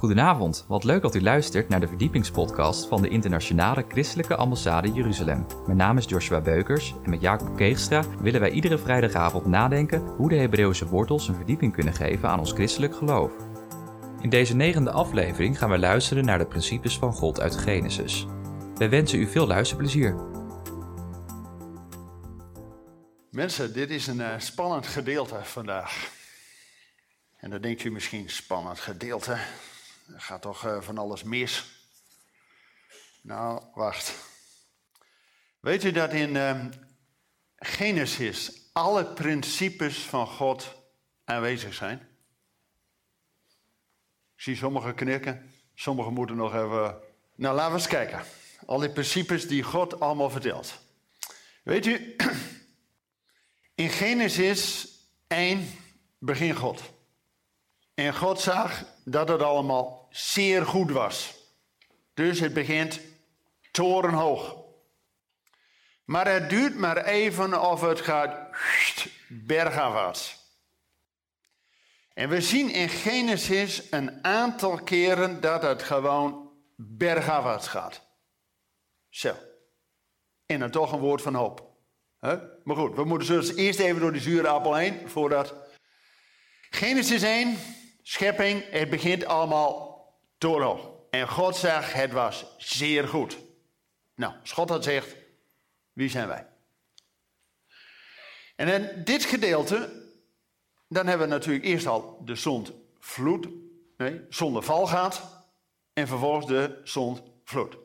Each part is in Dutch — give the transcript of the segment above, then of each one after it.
Goedenavond, wat leuk dat u luistert naar de verdiepingspodcast van de Internationale Christelijke Ambassade Jeruzalem. Mijn naam is Joshua Beukers en met Jacob Keegstra willen wij iedere vrijdagavond nadenken hoe de Hebreeuwse wortels een verdieping kunnen geven aan ons christelijk geloof. In deze negende aflevering gaan we luisteren naar de principes van God uit Genesis. Wij wensen u veel luisterplezier. Mensen, dit is een uh, spannend gedeelte vandaag. En dan denkt u misschien, spannend gedeelte. Er gaat toch uh, van alles mis. Nou, wacht. Weet u dat in uh, Genesis alle principes van God aanwezig zijn? Ik zie sommigen knikken, sommigen moeten nog even. Nou, laten we eens kijken. Al die principes die God allemaal vertelt. Weet u, in Genesis 1 begint God. En God zag dat het allemaal zeer goed was. Dus het begint torenhoog. Maar het duurt maar even of het gaat bergafwaarts. En we zien in Genesis een aantal keren dat het gewoon bergafwaarts gaat. Zo. En dan toch een woord van hoop. Maar goed, we moeten dus eerst even door die zure appel heen voordat. Genesis 1, schepping, het begint allemaal torenhoog. En God zegt, het was zeer goed. Nou, als God dat zegt, wie zijn wij? En in dit gedeelte, dan hebben we natuurlijk eerst al de zondvloed, nee, zondeval gaat. En vervolgens de zondvloed.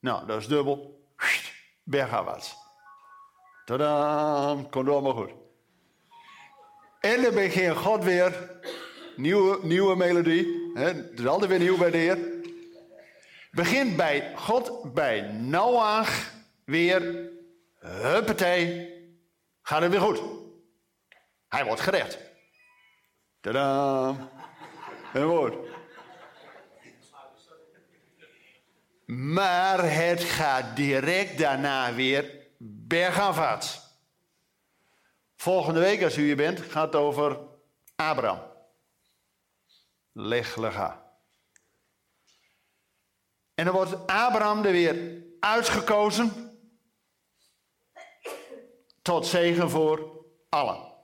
Nou, dat is dubbel, bergafwaarts. Tadaa, komt allemaal goed. En dan begint God weer nieuwe, nieuwe melodie. Het is altijd weer nieuw bij de Heer. Begint bij God, bij Noach, weer, huppatee, gaat het weer goed. Hij wordt gerecht. Tadaa. Een woord. Maar het gaat direct daarna weer bergafwaarts. Volgende week, als u hier bent, gaat het over Abraham. Leg En dan wordt Abraham er weer uitgekozen tot zegen voor allen.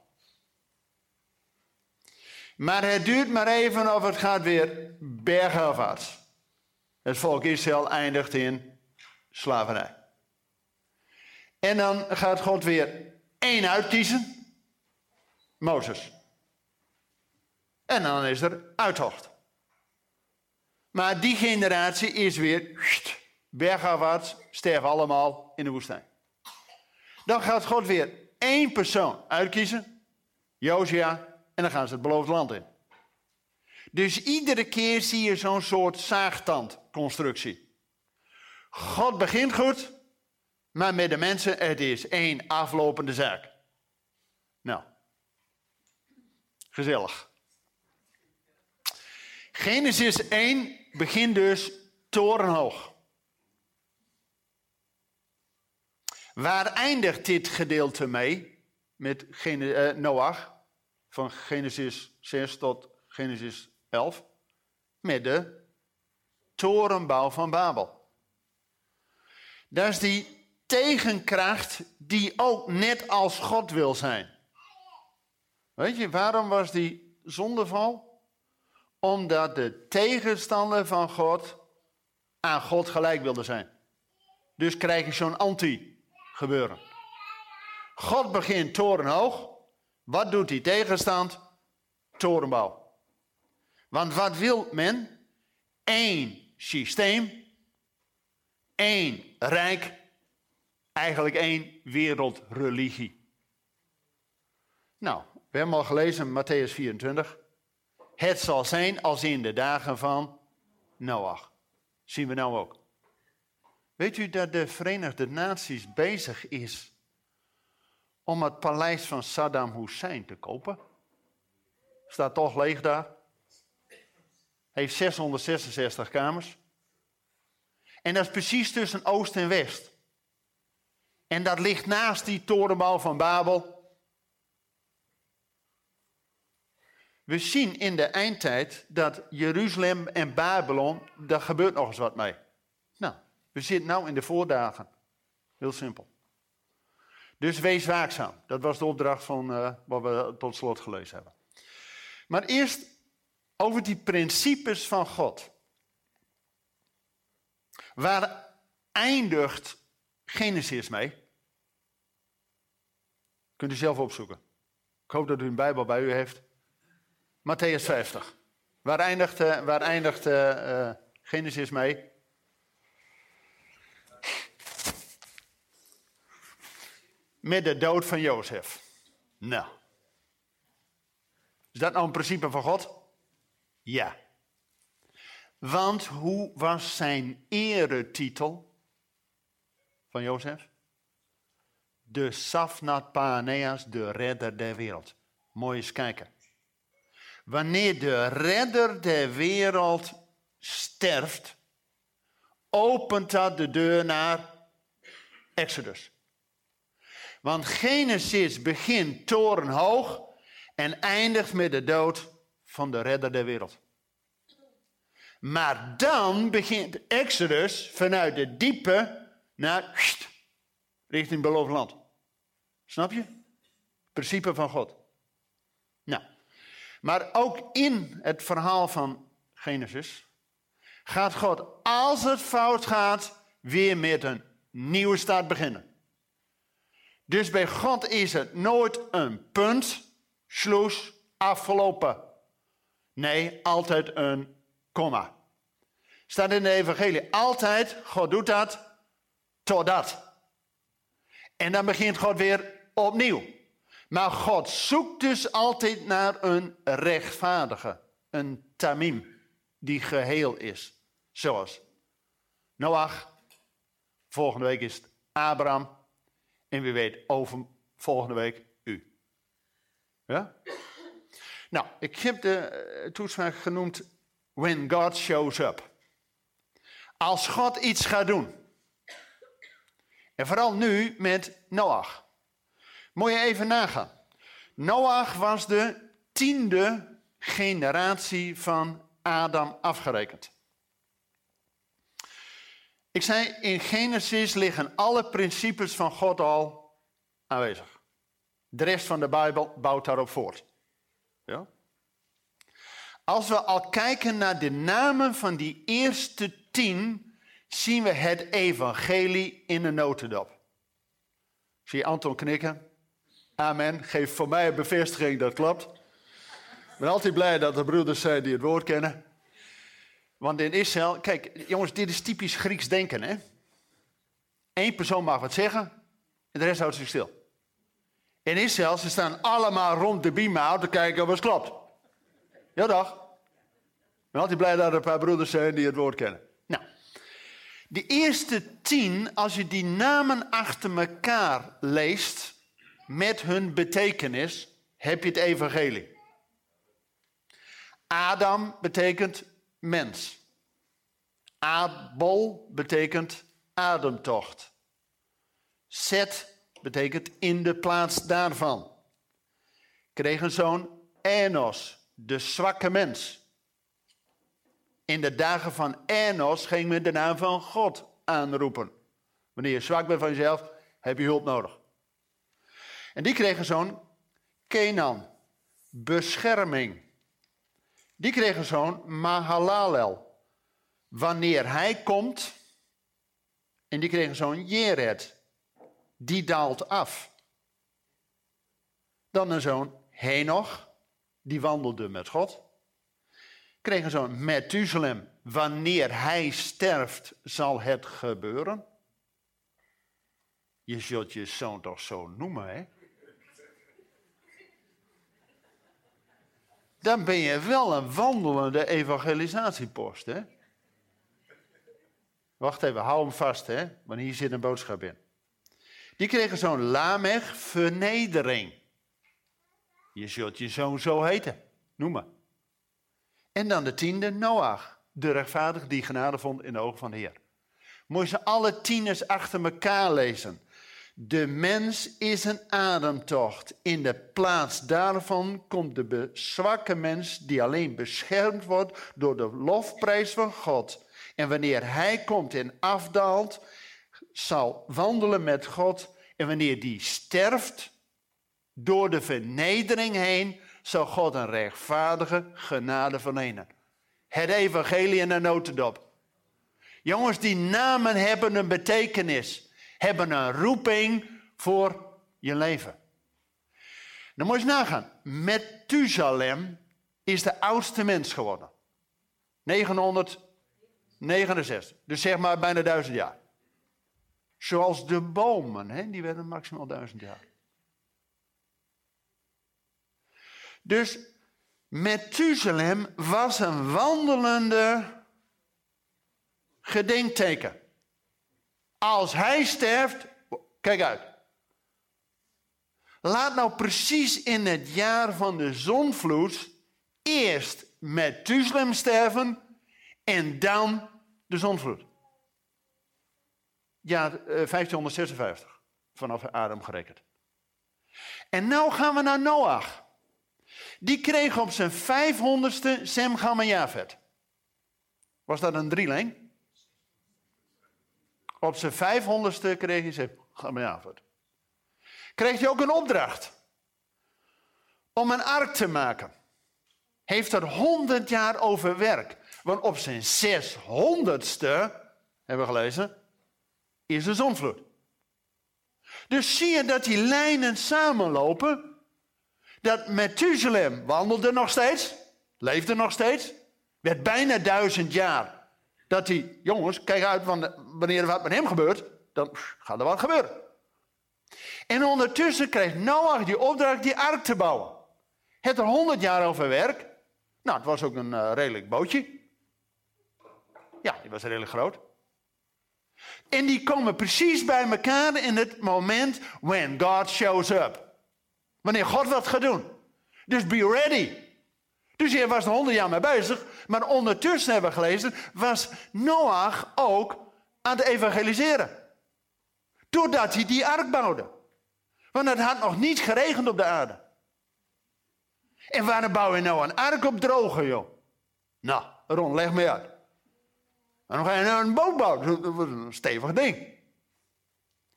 Maar het duurt maar even of het gaat weer bergafwaarts. Het volk Israël eindigt in slavernij. En dan gaat God weer één uitkiezen. Mozes. En dan is er uittocht. Maar die generatie is weer bergafwaarts, sterven allemaal in de woestijn. Dan gaat God weer één persoon uitkiezen, Josia, en dan gaan ze het beloofde land in. Dus iedere keer zie je zo'n soort zaagtandconstructie. God begint goed, maar met de mensen, het is één aflopende zaak. Nou, gezellig. Genesis 1 begint dus torenhoog. Waar eindigt dit gedeelte mee met uh, Noach? Van Genesis 6 tot Genesis 11. Met de torenbouw van Babel. Dat is die tegenkracht die ook net als God wil zijn. Weet je, waarom was die zondeval? Omdat de tegenstander van God aan God gelijk wilde zijn. Dus krijg je zo'n anti-gebeuren. God begint torenhoog. Wat doet die tegenstand? Torenbouw. Want wat wil men? Eén systeem, één rijk, eigenlijk één wereldreligie. Nou, we hebben al gelezen Matthäus 24. Het zal zijn als in de dagen van Noach. Zien we nou ook. Weet u dat de Verenigde Naties bezig is om het paleis van Saddam Hussein te kopen? Staat toch leeg daar. Heeft 666 kamers. En dat is precies tussen Oost en West. En dat ligt naast die torenbouw van Babel. We zien in de eindtijd dat Jeruzalem en Babylon, daar gebeurt nog eens wat mee. Nou, we zitten nu in de voordagen. Heel simpel. Dus wees waakzaam. Dat was de opdracht van uh, wat we tot slot gelezen hebben. Maar eerst over die principes van God. Waar eindigt Genesis mee? Kunt u zelf opzoeken. Ik hoop dat u een Bijbel bij u heeft. Matthäus 50. Waar eindigt, uh, waar eindigt uh, Genesis mee? Met de dood van Jozef. Nou. Is dat nou een principe van God? Ja. Want hoe was zijn eretitel van Jozef? De Safnat Paaneas, de redder der wereld. Mooi eens kijken. Wanneer de redder der wereld sterft, opent dat de deur naar Exodus. Want Genesis begint torenhoog en eindigt met de dood van de redder der wereld. Maar dan begint Exodus vanuit de diepe naar richting beloofd land. Snap je? Principe van God. Maar ook in het verhaal van Genesis gaat God, als het fout gaat, weer met een nieuwe start beginnen. Dus bij God is het nooit een punt, sloes, afgelopen. Nee, altijd een komma. Staat in de evangelie altijd, God doet dat, totdat. En dan begint God weer opnieuw. Maar God zoekt dus altijd naar een rechtvaardige, een tamim, die geheel is. Zoals Noach, volgende week is het Abraham, en wie weet over volgende week u. Ja? Nou, ik heb de eh, toespraak genoemd When God Shows Up. Als God iets gaat doen. En vooral nu met Noach. Moet je even nagaan. Noach was de tiende generatie van Adam afgerekend. Ik zei, in Genesis liggen alle principes van God al aanwezig. De rest van de Bijbel bouwt daarop voort. Ja? Als we al kijken naar de namen van die eerste tien, zien we het evangelie in een notendop. Zie je Anton knikken? Amen. Geef voor mij een bevestiging dat klopt. Ik ben altijd blij dat er broeders zijn die het woord kennen. Want in Israël, kijk jongens, dit is typisch Grieks denken. Hè? Eén persoon mag wat zeggen en de rest houdt zich stil. In Israël, ze staan allemaal rond de bima te kijken of het klopt. Ja, dag. Ik ben altijd blij dat er een paar broeders zijn die het woord kennen. Nou, de eerste tien, als je die namen achter elkaar leest, met hun betekenis, heb je het evangelie. Adam betekent mens. Abel betekent ademtocht. Zet betekent in de plaats daarvan. Kreeg een zoon Enos, de zwakke mens. In de dagen van Enos ging men de naam van God aanroepen. Wanneer je zwak bent van jezelf, heb je hulp nodig. En die kreeg een zoon Kenan, bescherming. Die kreeg een zoon Mahalalel. Wanneer hij komt, en die kreeg een zoon Jered, die daalt af. Dan een zoon Henoch, die wandelde met God. Kreeg een zoon Methuselem, wanneer hij sterft, zal het gebeuren. Je zult je zoon toch zo noemen, hè? Dan ben je wel een wandelende evangelisatiepost. Hè? Wacht even, hou hem vast, hè? want hier zit een boodschap in. Die kregen zo'n lamech vernedering. Je zult je zoon zo heten, noem maar. En dan de tiende, Noach, de rechtvaardige die genade vond in de ogen van de Heer. Moet je ze alle tieners achter elkaar lezen. De mens is een ademtocht. In de plaats daarvan komt de zwakke mens die alleen beschermd wordt door de lofprijs van God. En wanneer hij komt en afdaalt, zal wandelen met God. En wanneer die sterft, door de vernedering heen, zal God een rechtvaardige genade verlenen. Het evangelie in een notendop. Jongens, die namen hebben een betekenis. Hebben een roeping voor je leven. Dan moet je nagaan. Methusalem is de oudste mens geworden. 969. Dus zeg maar bijna duizend jaar. Zoals de bomen, hè, die werden maximaal duizend jaar. Dus Methusalem was een wandelende gedenkteken. Als hij sterft, kijk uit. Laat nou precies in het jaar van de zonvloed eerst Methusalem sterven en dan de zonvloed. Ja, eh, 1556 vanaf Adam gerekend. En nou gaan we naar Noach. Die kreeg op zijn 500ste Sem, Jafet. Was dat een drieling? Op zijn 500ste kreeg hij Jafet. Kreeg hij ook een opdracht om een ark te maken. Heeft er 100 jaar over werk. Want op zijn 600ste, hebben we gelezen, is de zonvloed. Dus zie je dat die lijnen samenlopen. Dat Methuselem wandelde nog steeds, leefde nog steeds, werd bijna duizend jaar. Dat hij, jongens, kijk uit, wanneer er wat met hem gebeurt, dan gaat er wat gebeuren. En ondertussen kreeg Noach die opdracht die ark te bouwen. Het er honderd jaar over werk. Nou, het was ook een uh, redelijk bootje. Ja, die was redelijk groot. En die komen precies bij elkaar in het moment when God shows up. Wanneer God wat gaat doen. Dus be ready. Dus hij was er honderd jaar mee bezig. Maar ondertussen hebben we gelezen, was Noach ook aan het evangeliseren. Doordat hij die ark bouwde. Want het had nog niet geregend op de aarde. En waarom bouw je nou een ark op droge, joh? Nou, Ron, leg me uit. Dan ga je nou een boot bouwen. Dat wordt een stevig ding.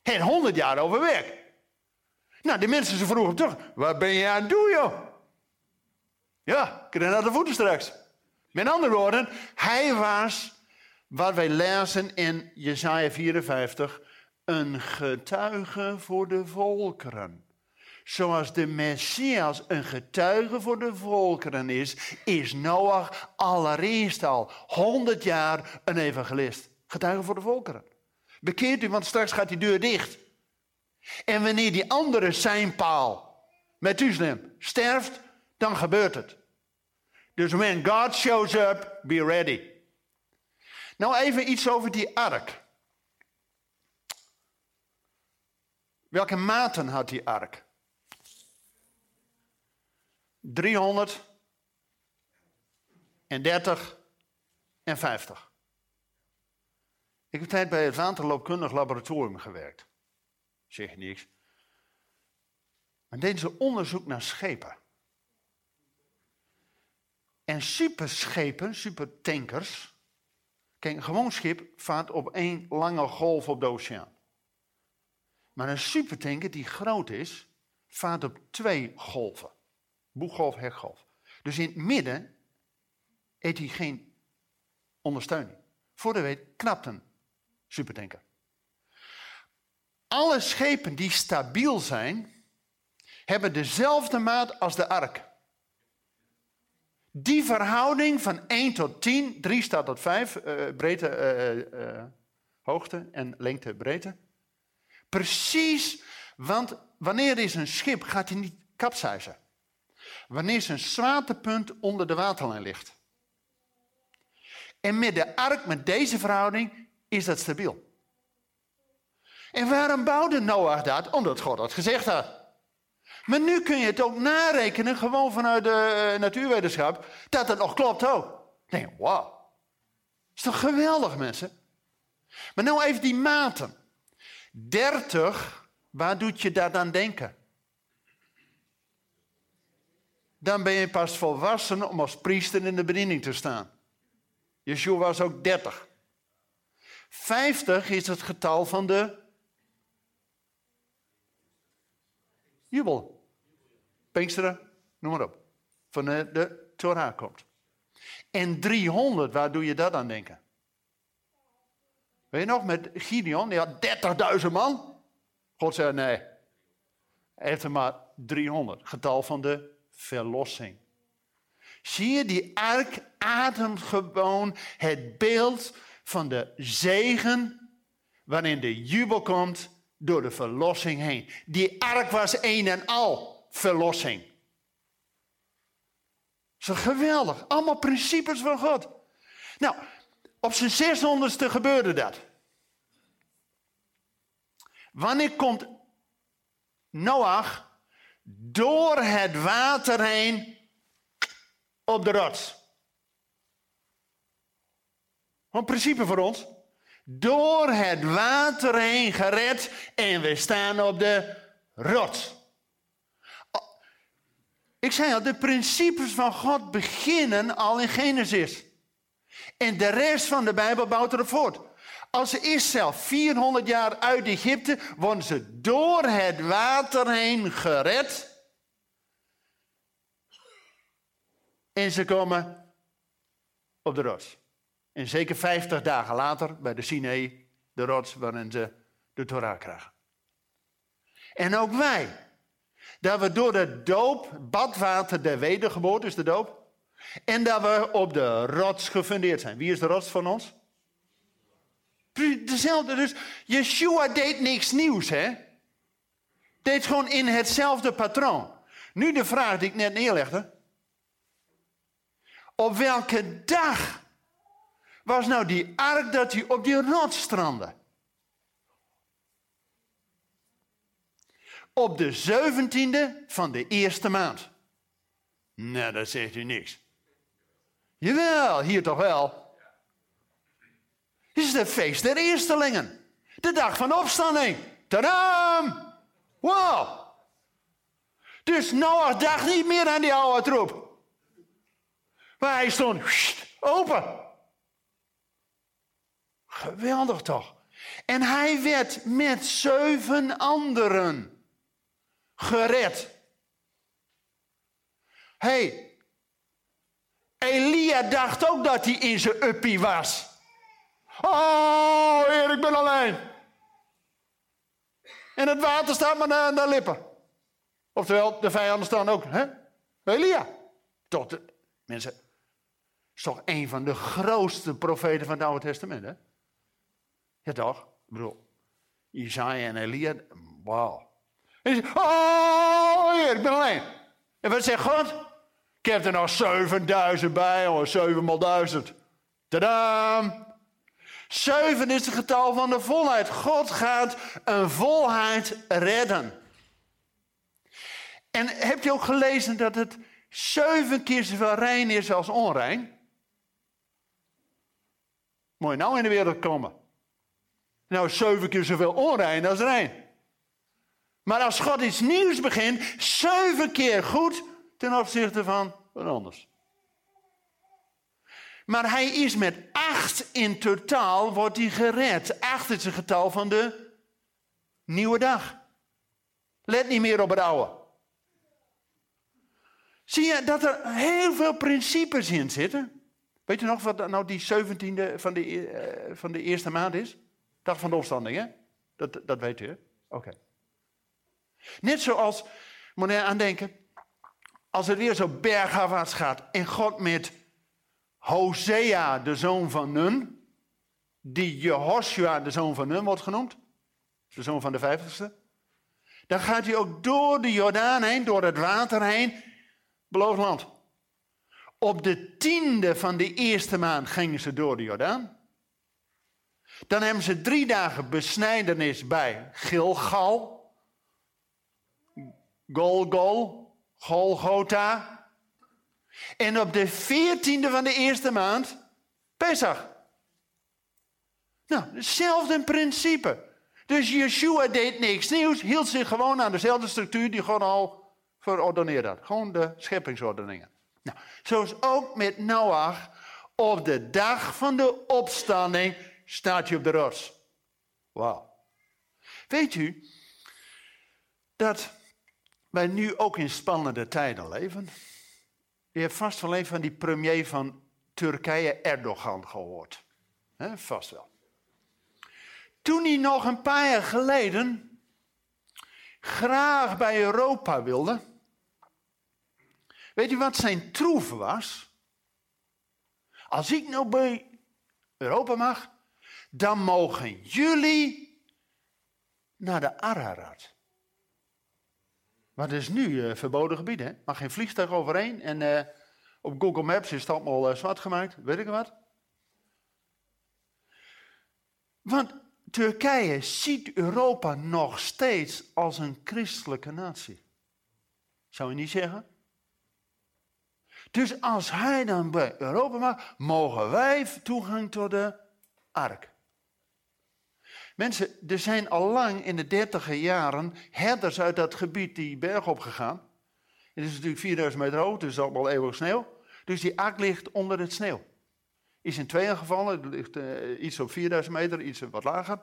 En honderd jaar over werk. Nou, die mensen ze vroegen terug. Wat ben je aan het doen, joh? Ja, ik naar de voeten straks. Met andere woorden, hij was, wat wij lezen in Jesaja 54, een getuige voor de volkeren. Zoals de Messias een getuige voor de volkeren is, is Noach allereerst al 100 jaar een evangelist. Getuige voor de volkeren. Bekeert u, want straks gaat die deur dicht. En wanneer die andere seinpaal, Methuselem, sterft, dan gebeurt het. Dus when God shows up, be ready. Nou even iets over die ark. Welke maten had die ark? 330 en 50. Ik heb tijd bij het waterloopkundig laboratorium gewerkt. Zeg niks. Maar deden ze onderzoek naar schepen. En superschepen, supertankers. Kijk, een gewoon schip vaart op één lange golf op de oceaan. Maar een supertanker die groot is, vaart op twee golven. Boeggolf, hekgolf. Dus in het midden heeft hij geen ondersteuning. Voor de weet knapt een supertanker. Alle schepen die stabiel zijn, hebben dezelfde maat als de ark. Die verhouding van 1 tot 10, 3 staat tot 5, uh, breedte, uh, uh, hoogte en lengte, breedte. Precies, want wanneer is een schip, gaat hij niet kapseizen. Wanneer zijn zwaartepunt onder de waterlijn ligt. En met de ark, met deze verhouding, is dat stabiel. En waarom bouwde Noach dat? Omdat God dat gezegd had. Maar nu kun je het ook narekenen, gewoon vanuit de natuurwetenschap, dat het nog klopt ook. Nee, wauw. Is toch geweldig, mensen? Maar nou even die maten. 30 Waar doet je dat aan denken? Dan ben je pas volwassen om als priester in de bediening te staan. Yeshua was ook 30. 50 is het getal van de jubel. Pinksteren, noem maar op. Van de, de Torah komt. En 300, waar doe je dat aan denken? Weet je nog, met Gideon, die had 30.000 man. God zei nee. Hij heeft er maar 300. Getal van de verlossing. Zie je, die ark ademt gewoon het beeld van de zegen waarin de jubel komt door de verlossing heen. Die ark was een en al verlossing. Zo geweldig. Allemaal principes van God. Nou, op zijn zeshonderdste gebeurde dat. Wanneer komt Noach door het water heen op de rots? Een principe voor ons. Door het water heen gered en we staan op de rots. Ik zei al, de principes van God beginnen al in Genesis. En de rest van de Bijbel bouwt erop voort. Als ze Israël 400 jaar uit Egypte, worden ze door het water heen gered. En ze komen op de rots. En zeker 50 dagen later bij de Sinai, de rots waarin ze de Torah krijgen. En ook wij, dat we door de doop, badwater der wedergeboorte is de doop, en dat we op de rots gefundeerd zijn. Wie is de rots van ons? Dezelfde, dus Yeshua deed niks nieuws, hè? Deed gewoon in hetzelfde patroon. Nu de vraag die ik net neerlegde. Op welke dag was nou die ark dat hij op die rots strandde? Op de zeventiende van de eerste maand. Nou, dat zegt u niks. Jawel, hier toch wel. Dit is het feest der eerstelingen. De dag van opstanding. Tadam! Wow! Dus Noach dacht niet meer aan die oude troep. Maar hij stond open. Geweldig toch? En hij werd met zeven anderen gered. hey, Elia dacht ook dat hij in zijn uppie was. Oh, Heer, ik ben alleen. En het water staat maar naar de lippen. Oftewel, de vijanden staan ook. Hè? Elia. Toch, de, mensen, is toch een van de grootste profeten van het Oude Testament, hè? Ja, toch? Ik bedoel, Isaiah en Elia, wauw. En zegt, oh, Heer, ik ben alleen. En wat zegt God? Ik heb er nog 7000 bij, of 7 mal 1000. Tadaam! Zeven is het getal van de volheid. God gaat een volheid redden. En heb je ook gelezen dat het zeven keer zoveel rein is als onrein? Mooi nou in de wereld komen. Nou, zeven keer zoveel onrein als rein. Maar als God iets nieuws begint, zeven keer goed ten opzichte van wat anders. Maar hij is met acht in totaal, wordt hij gered. Acht is het getal van de nieuwe dag. Let niet meer op het oude. Zie je dat er heel veel principes in zitten? Weet je nog wat nou die 17e van de, uh, van de eerste maand is? Dag van de opstanding, hè? Dat, dat weet u, Oké. Net zoals, moet je aan denken, als het weer zo bergafwaarts gaat en God met Hosea, de zoon van Nun, die Jehoshua, de zoon van Nun, wordt genoemd, de zoon van de vijftigste, dan gaat hij ook door de Jordaan heen, door het water heen, beloofd land. Op de tiende van de eerste maand gingen ze door de Jordaan. Dan hebben ze drie dagen besnijdenis bij Gilgal, Golgol, Golgotha. En op de veertiende van de eerste maand, Pesach. Nou, hetzelfde principe. Dus Yeshua deed niks nieuws, hield zich gewoon aan dezelfde structuur die God al verordeneerd had. Gewoon de scheppingsordeningen. Nou, zoals ook met Noach, op de dag van de opstanding staat je op de rots. Wauw. Weet u dat wij nu ook in spannende tijden leven? Je hebt vast wel een van die premier van Turkije, Erdogan, gehoord. He, vast wel. Toen hij nog een paar jaar geleden graag bij Europa wilde. Weet u wat zijn troef was? Als ik nou bij Europa mag, dan mogen jullie naar de Ararat. Maar dat is nu uh, verboden gebied, hè? Mag geen vliegtuig overheen. En uh, op Google Maps is het allemaal uh, zwart gemaakt, weet ik wat. Want Turkije ziet Europa nog steeds als een christelijke natie. Zou je niet zeggen? Dus als hij dan bij Europa mag, mogen wij toegang tot de ark. Mensen, er zijn al lang in de dertiger jaren herders uit dat gebied die berg opgegaan. Het is natuurlijk 4000 meter hoog, dus allemaal eeuwig sneeuw. Dus die ark ligt onder het sneeuw. Is in tweeën gevallen, ligt uh, iets op 4000 meter, iets wat lager.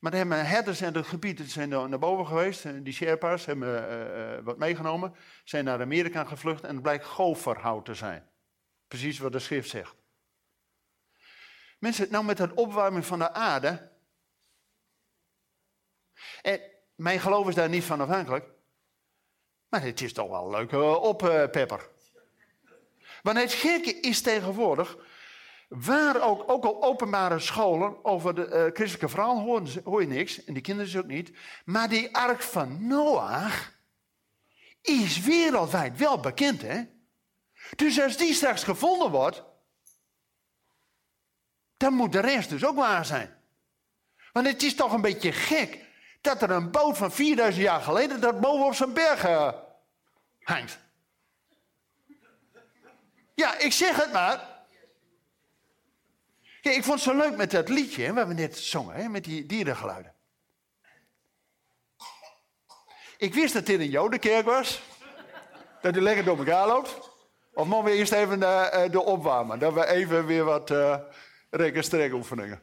Maar er herders in het gebied zijn naar boven geweest. Die Sherpa's hebben uh, wat meegenomen. Zijn naar Amerika gevlucht en het blijkt goferhout te zijn. Precies wat de schrift zegt. Mensen, nou met het opwarming van de aarde. En mijn geloof is daar niet van afhankelijk. Maar het is toch wel een leuke oppepper. Want het gekke is tegenwoordig Waar ook, ook al openbare scholen over de uh, christelijke verhaal hoor, je niks. En die kinderen ook niet. Maar die ark van Noach is wereldwijd wel bekend, hè? Dus als die straks gevonden wordt, dan moet de rest dus ook waar zijn. Want het is toch een beetje gek dat er een boot van 4000 jaar geleden dat boven op zijn berg hangt. Ja, ik zeg het maar. Ik vond het zo leuk met dat liedje hè, waar we net zongen, hè, met die dierengeluiden. Ik wist dat dit een jodenkerk was. Dat u lekker door elkaar loopt. Of moeten we eerst even uh, de opwarmen? Dat we even weer wat uh, rek- en strek oefeningen.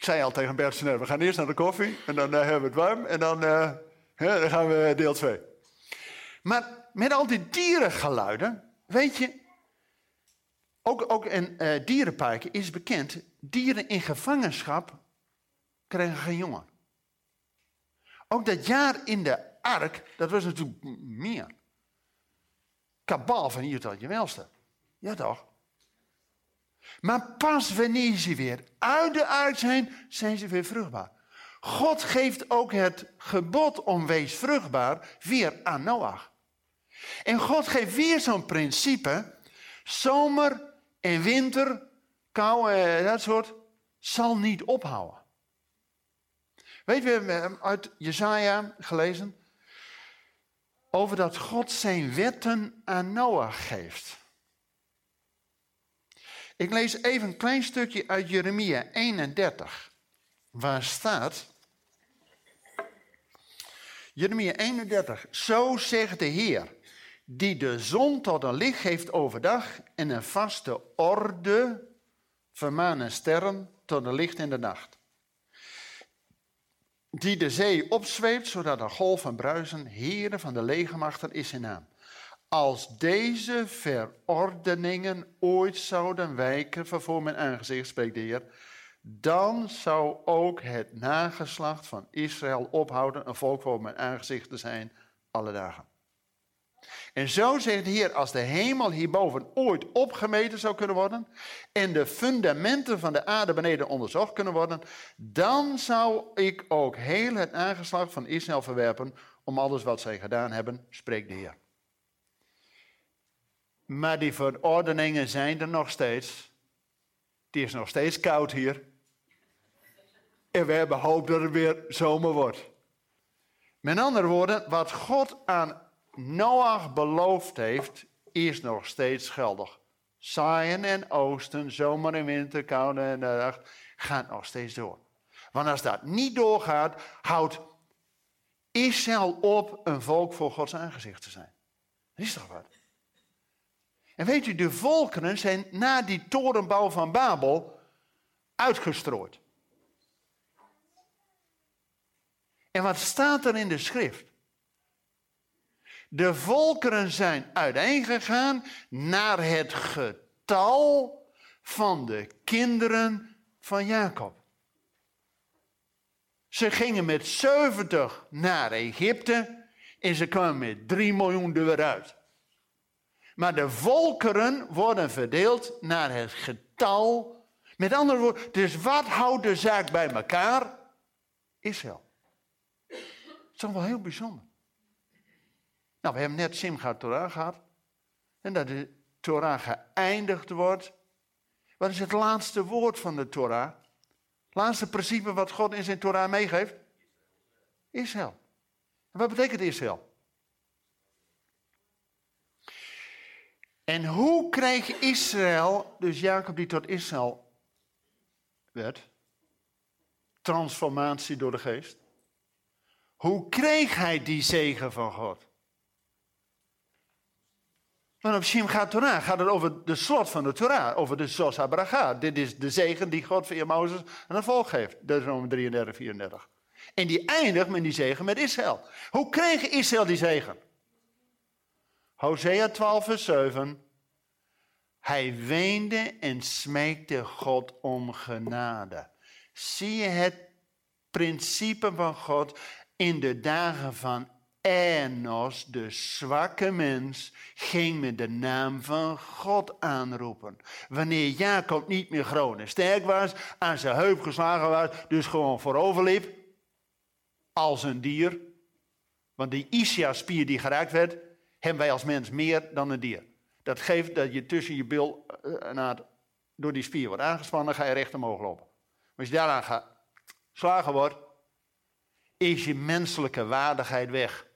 Ik zei al tegen Bert we gaan eerst naar de koffie. En dan uh, hebben we het warm. En dan, dan gaan we deel 2. Maar met al die dierengeluiden, weet je, ook, ook in uh, dierenparken is bekend, dieren in gevangenschap krijgen geen jongen. Ook dat jaar in de ark, dat was natuurlijk meer. Kabal van tot je welste. Ja toch? Maar pas wanneer ze weer uit de ark zijn, zijn ze weer vruchtbaar. God geeft ook het gebod om wees vruchtbaar weer aan Noach. En God geeft weer zo'n principe. Zomer en winter, kou en dat soort, zal niet ophouden. Weet je, we hebben uit Jezaja gelezen over dat God zijn wetten aan Noach geeft. Ik lees even een klein stukje uit Jeremia 31, waar staat... Jeremia 31, zo zegt de Heer die de zon tot een licht geeft overdag en een vaste orde vermanen sterren tot een licht in de nacht. Die de zee opzweept, zodat een golf van bruisen, heren van de legermachten is zijn naam. Als deze verordeningen ooit zouden wijken voor mijn aangezicht, spreekt de Heer, dan zou ook het nageslacht van Israël ophouden een volk voor mijn aangezicht te zijn alle dagen. En zo zegt de Heer, als de hemel hierboven ooit opgemeten zou kunnen worden en de fundamenten van de aarde beneden onderzocht kunnen worden, dan zou ik ook heel het aangeslacht van Israël verwerpen om alles wat zij gedaan hebben, spreekt de Heer. Maar die verordeningen zijn er nog steeds. Het is nog steeds koud hier. En we hebben hoop dat het weer zomer wordt. Met andere woorden, wat God aan Noach beloofd heeft, is nog steeds geldig. Zaaien en oosten, zomer en winter, koude en nacht, gaat nog steeds door. Want als dat niet doorgaat, houdt Israël op een volk voor Gods aangezicht te zijn. Dat is toch wat? En weet u, de volkeren zijn na die torenbouw van Babel uitgestrooid. En wat staat er in de schrift? De volkeren zijn uiteengegaan naar het getal van de kinderen van Jacob. Ze gingen met 70 naar Egypte en ze kwamen met 3 miljoen er weer uit. Maar de volkeren worden verdeeld naar het getal. Met andere woorden, dus wat houdt de zaak bij elkaar? Israël. Dat is toch wel heel bijzonder. Nou, we hebben net Simchat Torah gehad. En dat de Torah geëindigd wordt. Wat is het laatste woord van de Torah? Het laatste principe wat God in zijn Torah meegeeft? Israël. En wat betekent Israël? En hoe kreeg Israël, dus Jacob die tot Israël werd, transformatie door de geest? Hoe kreeg hij die zegen van God? Want op Shimchat Torah gaat het over de slot van de Torah, over de Sos Abraga. Dit is de zegen die God via Mozes aan het volk geeft. Deuteronomium 33, 34. En die eindigt met die zegen met Israël. Hoe kreeg Israël die zegen? Hosea 12, vers 7. Hij weende en smeekte God om genade. Zie je het principe van God in de dagen van Enos, de zwakke mens, ging met de naam van God aanroepen. Wanneer Jacob niet meer groot en sterk was, aan zijn heup geslagen was, dus gewoon vooroverliep, als een dier. Want die Ischiaspier die geraakt werd, hebben wij als mens meer dan een dier. Dat geeft dat je tussen je bil uh, door die spier wordt aangespannen, ga je recht omhoog lopen. Maar als je daaraan geslagen wordt, is je menselijke waardigheid weg.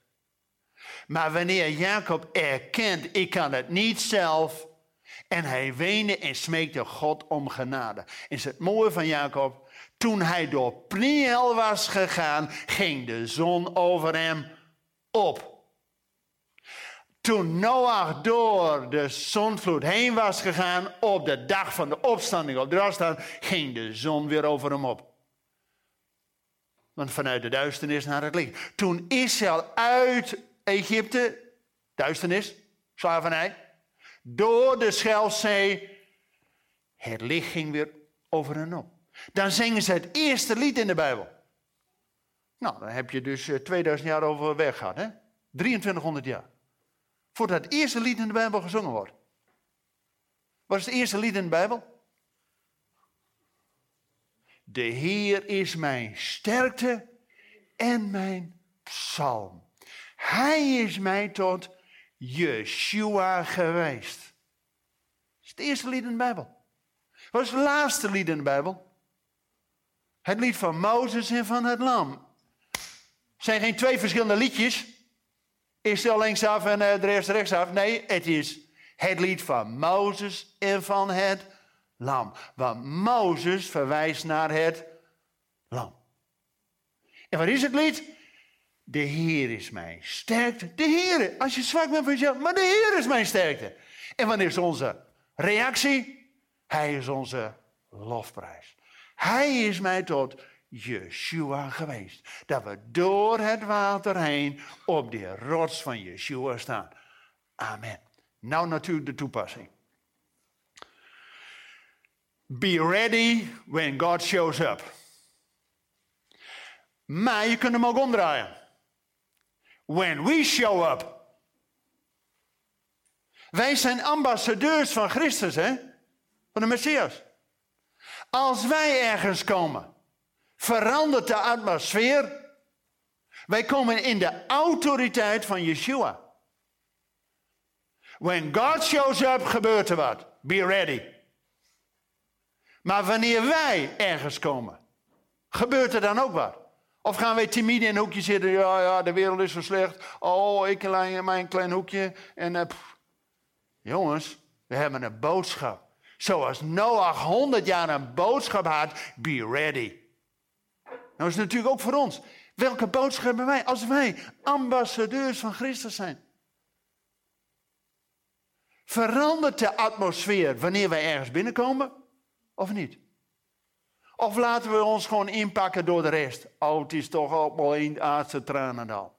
Maar wanneer Jacob erkent, ik kan het niet zelf, en hij weende en smeekte God om genade. Is het mooie van Jacob? Toen hij door Pniel was gegaan, ging de zon over hem op. Toen Noach door de zonvloed heen was gegaan, op de dag van de opstanding op Drastan, ging de zon weer over hem op. Want vanuit de duisternis naar het licht. Toen Israël uit Egypte, duisternis, slavernij, door de Schelzee, het licht ging weer over hen op. Dan zingen ze het eerste lied in de Bijbel. Nou, dan heb je dus 2000 eh, jaar over weg gehad, hè? 2300 jaar. Voordat het eerste lied in de Bijbel gezongen wordt. Wat is het eerste lied in de Bijbel? De Heer is mijn sterkte en mijn psalm. Hij is mij tot Yeshua geweest. Dat is het eerste lied in de Bijbel. Wat is het laatste lied in de Bijbel? Het lied van Mozes en van het Lam. Het zijn geen twee verschillende liedjes. Eerst al linksaf en eh, de rest rechtsaf. Nee, het is het lied van Mozes en van het Lam. Want Mozes verwijst naar het Lam. En wat is het lied? De Heer is mijn sterkte. De Heer, als je zwak bent van jezelf, maar de Heer is mijn sterkte. En wanneer is onze reactie? Hij is onze lofprijs. Hij is mij tot Yeshua geweest. Dat we door het water heen op de rots van Yeshua staan. Amen. Nou natuurlijk de toepassing. Be ready when God shows up. Maar je kunt hem ook omdraaien. When we show up. Wij zijn ambassadeurs van Christus, hè? Van de Messias. Als wij ergens komen, verandert de atmosfeer. Wij komen in de autoriteit van Yeshua. When God shows up, gebeurt er wat. Be ready. Maar wanneer wij ergens komen, gebeurt er dan ook wat. Of gaan wij timide in een hoekje zitten? Ja, ja, de wereld is zo slecht. Oh, ik in mijn klein hoekje. En uh, jongens, we hebben een boodschap. Zoals Noach 100 jaar een boodschap had, be ready. Nou is het natuurlijk ook voor ons. Welke boodschap hebben wij als wij ambassadeurs van Christus zijn? Verandert de atmosfeer wanneer wij ergens binnenkomen of niet? Of laten we ons gewoon inpakken door de rest? Oh, het is toch allemaal een aardse tranendal.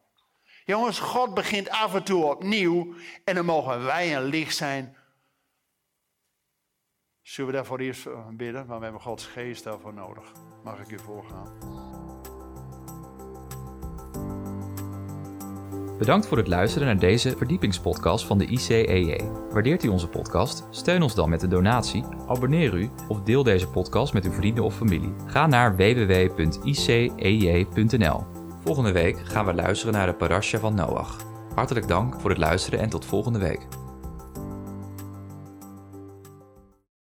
Jongens, God begint af en toe opnieuw en dan mogen wij een licht zijn. Zullen we daarvoor eerst bidden? Want we hebben Gods geest daarvoor nodig. Mag ik u voorgaan? Bedankt voor het luisteren naar deze verdiepingspodcast van de ICEJ. Waardeert u onze podcast? Steun ons dan met een donatie, abonneer u of deel deze podcast met uw vrienden of familie. Ga naar www.icej.nl. Volgende week gaan we luisteren naar de parasha van Noach. Hartelijk dank voor het luisteren en tot volgende week.